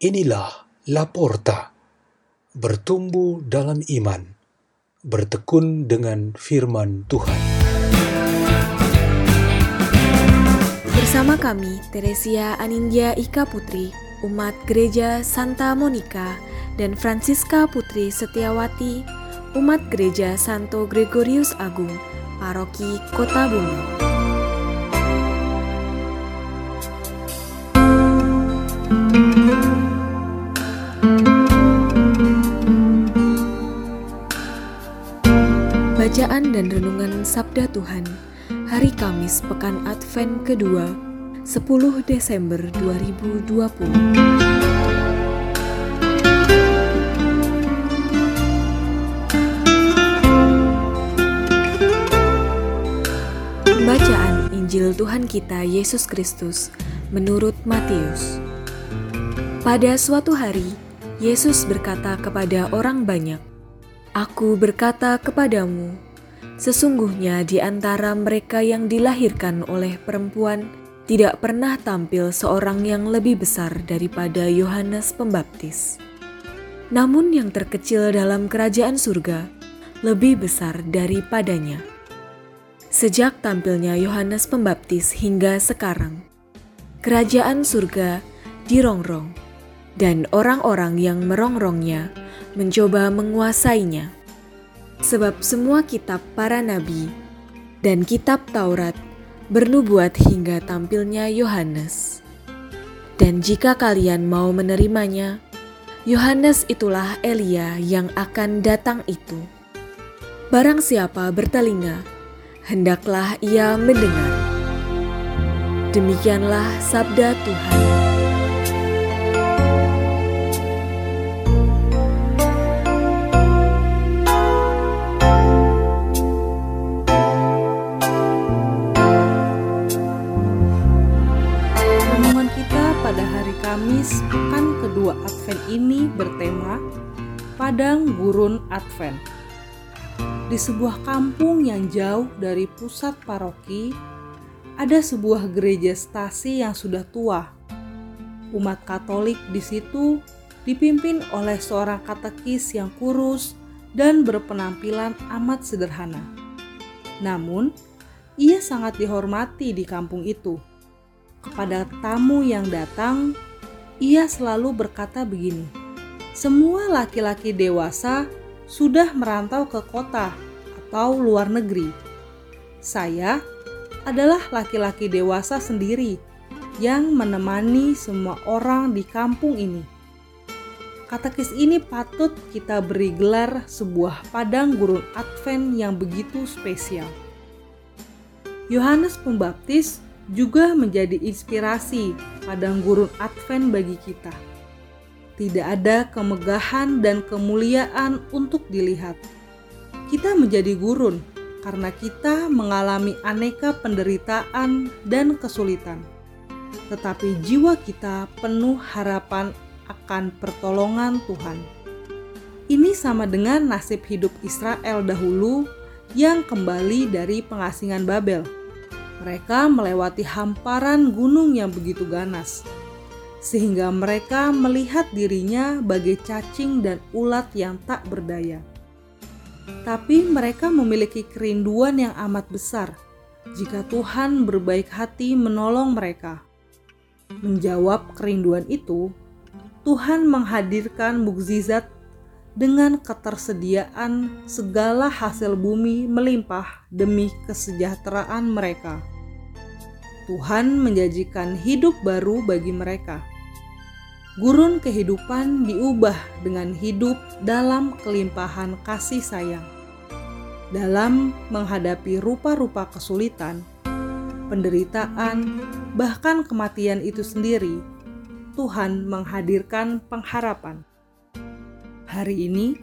Inilah Laporta, bertumbuh dalam iman, bertekun dengan firman Tuhan. Bersama kami, Teresia Anindya Ika Putri, umat Gereja Santa Monica, dan Francisca Putri Setiawati, umat Gereja Santo Gregorius Agung, Paroki Kota Bumi. Bacaan dan Renungan Sabda Tuhan Hari Kamis Pekan Advent kedua 10 Desember 2020 Bacaan Injil Tuhan kita Yesus Kristus menurut Matius. Pada suatu hari, Yesus berkata kepada orang banyak, Aku berkata kepadamu, sesungguhnya di antara mereka yang dilahirkan oleh perempuan tidak pernah tampil seorang yang lebih besar daripada Yohanes Pembaptis. Namun yang terkecil dalam kerajaan surga lebih besar daripadanya. Sejak tampilnya Yohanes Pembaptis hingga sekarang, kerajaan surga dirongrong dan orang-orang yang merongrongnya mencoba menguasainya. Sebab semua kitab para nabi dan kitab Taurat bernubuat hingga tampilnya Yohanes. Dan jika kalian mau menerimanya, Yohanes itulah Elia yang akan datang itu. Barang siapa bertelinga, hendaklah ia mendengar. Demikianlah sabda Tuhan. Kedua Advent ini bertema Padang Gurun Advent. Di sebuah kampung yang jauh dari pusat paroki, ada sebuah gereja stasi yang sudah tua. Umat Katolik di situ dipimpin oleh seorang katekis yang kurus dan berpenampilan amat sederhana. Namun, ia sangat dihormati di kampung itu. Kepada tamu yang datang, ia selalu berkata begini: "Semua laki-laki dewasa sudah merantau ke kota atau luar negeri. Saya adalah laki-laki dewasa sendiri yang menemani semua orang di kampung ini." Katekis ini patut kita beri gelar sebuah padang gurun Advent yang begitu spesial. Yohanes Pembaptis juga menjadi inspirasi padang gurun Advent bagi kita. Tidak ada kemegahan dan kemuliaan untuk dilihat. Kita menjadi gurun karena kita mengalami aneka penderitaan dan kesulitan. Tetapi jiwa kita penuh harapan akan pertolongan Tuhan. Ini sama dengan nasib hidup Israel dahulu yang kembali dari pengasingan Babel mereka melewati hamparan gunung yang begitu ganas, sehingga mereka melihat dirinya bagai cacing dan ulat yang tak berdaya. Tapi mereka memiliki kerinduan yang amat besar jika Tuhan berbaik hati menolong mereka. Menjawab kerinduan itu, Tuhan menghadirkan mukjizat dengan ketersediaan segala hasil bumi melimpah demi kesejahteraan mereka. Tuhan menjanjikan hidup baru bagi mereka. Gurun kehidupan diubah dengan hidup dalam kelimpahan kasih sayang. Dalam menghadapi rupa-rupa kesulitan, penderitaan, bahkan kematian itu sendiri, Tuhan menghadirkan pengharapan hari ini,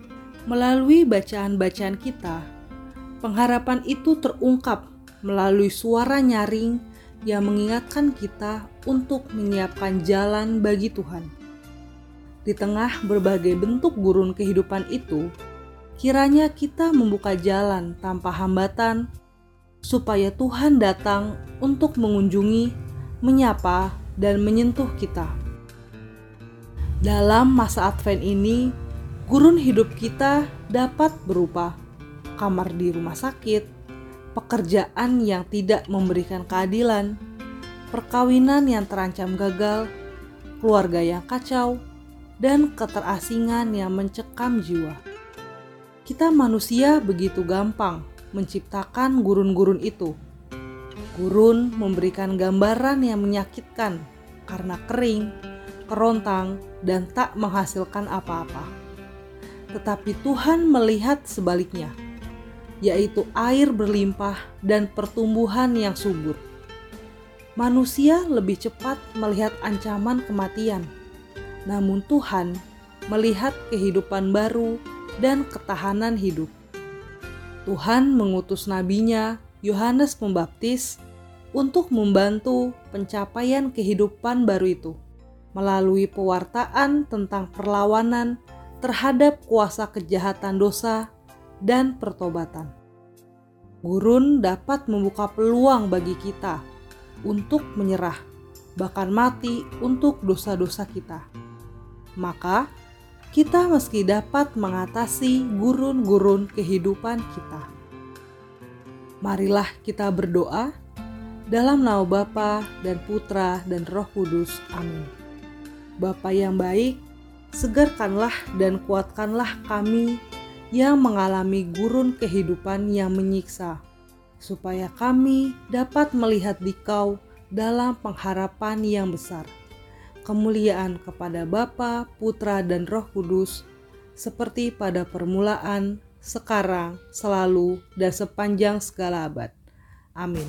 melalui bacaan-bacaan kita, pengharapan itu terungkap melalui suara nyaring yang mengingatkan kita untuk menyiapkan jalan bagi Tuhan. Di tengah berbagai bentuk gurun kehidupan itu, kiranya kita membuka jalan tanpa hambatan, supaya Tuhan datang untuk mengunjungi, menyapa, dan menyentuh kita. Dalam masa Advent ini, gurun hidup kita dapat berupa kamar di rumah sakit, pekerjaan yang tidak memberikan keadilan, perkawinan yang terancam gagal, keluarga yang kacau, dan keterasingan yang mencekam jiwa. Kita manusia begitu gampang menciptakan gurun-gurun itu. Gurun memberikan gambaran yang menyakitkan karena kering, kerontang, dan tak menghasilkan apa-apa. Tetapi Tuhan melihat sebaliknya, yaitu air berlimpah dan pertumbuhan yang subur. Manusia lebih cepat melihat ancaman kematian, namun Tuhan melihat kehidupan baru dan ketahanan hidup. Tuhan mengutus nabinya Yohanes Pembaptis untuk membantu pencapaian kehidupan baru itu melalui pewartaan tentang perlawanan terhadap kuasa kejahatan dosa dan pertobatan. Gurun dapat membuka peluang bagi kita untuk menyerah, bahkan mati untuk dosa-dosa kita. Maka, kita meski dapat mengatasi gurun-gurun kehidupan kita. Marilah kita berdoa dalam nama Bapa dan Putra dan Roh Kudus. Amin. Bapa yang baik, segarkanlah dan kuatkanlah kami yang mengalami gurun kehidupan yang menyiksa, supaya kami dapat melihat dikau dalam pengharapan yang besar. Kemuliaan kepada Bapa, Putra, dan Roh Kudus, seperti pada permulaan, sekarang, selalu, dan sepanjang segala abad. Amin.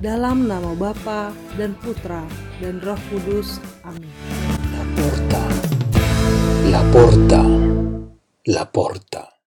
Dalam nama Bapa dan Putra dan Roh Kudus. Amin. La porta, la porta, La porta.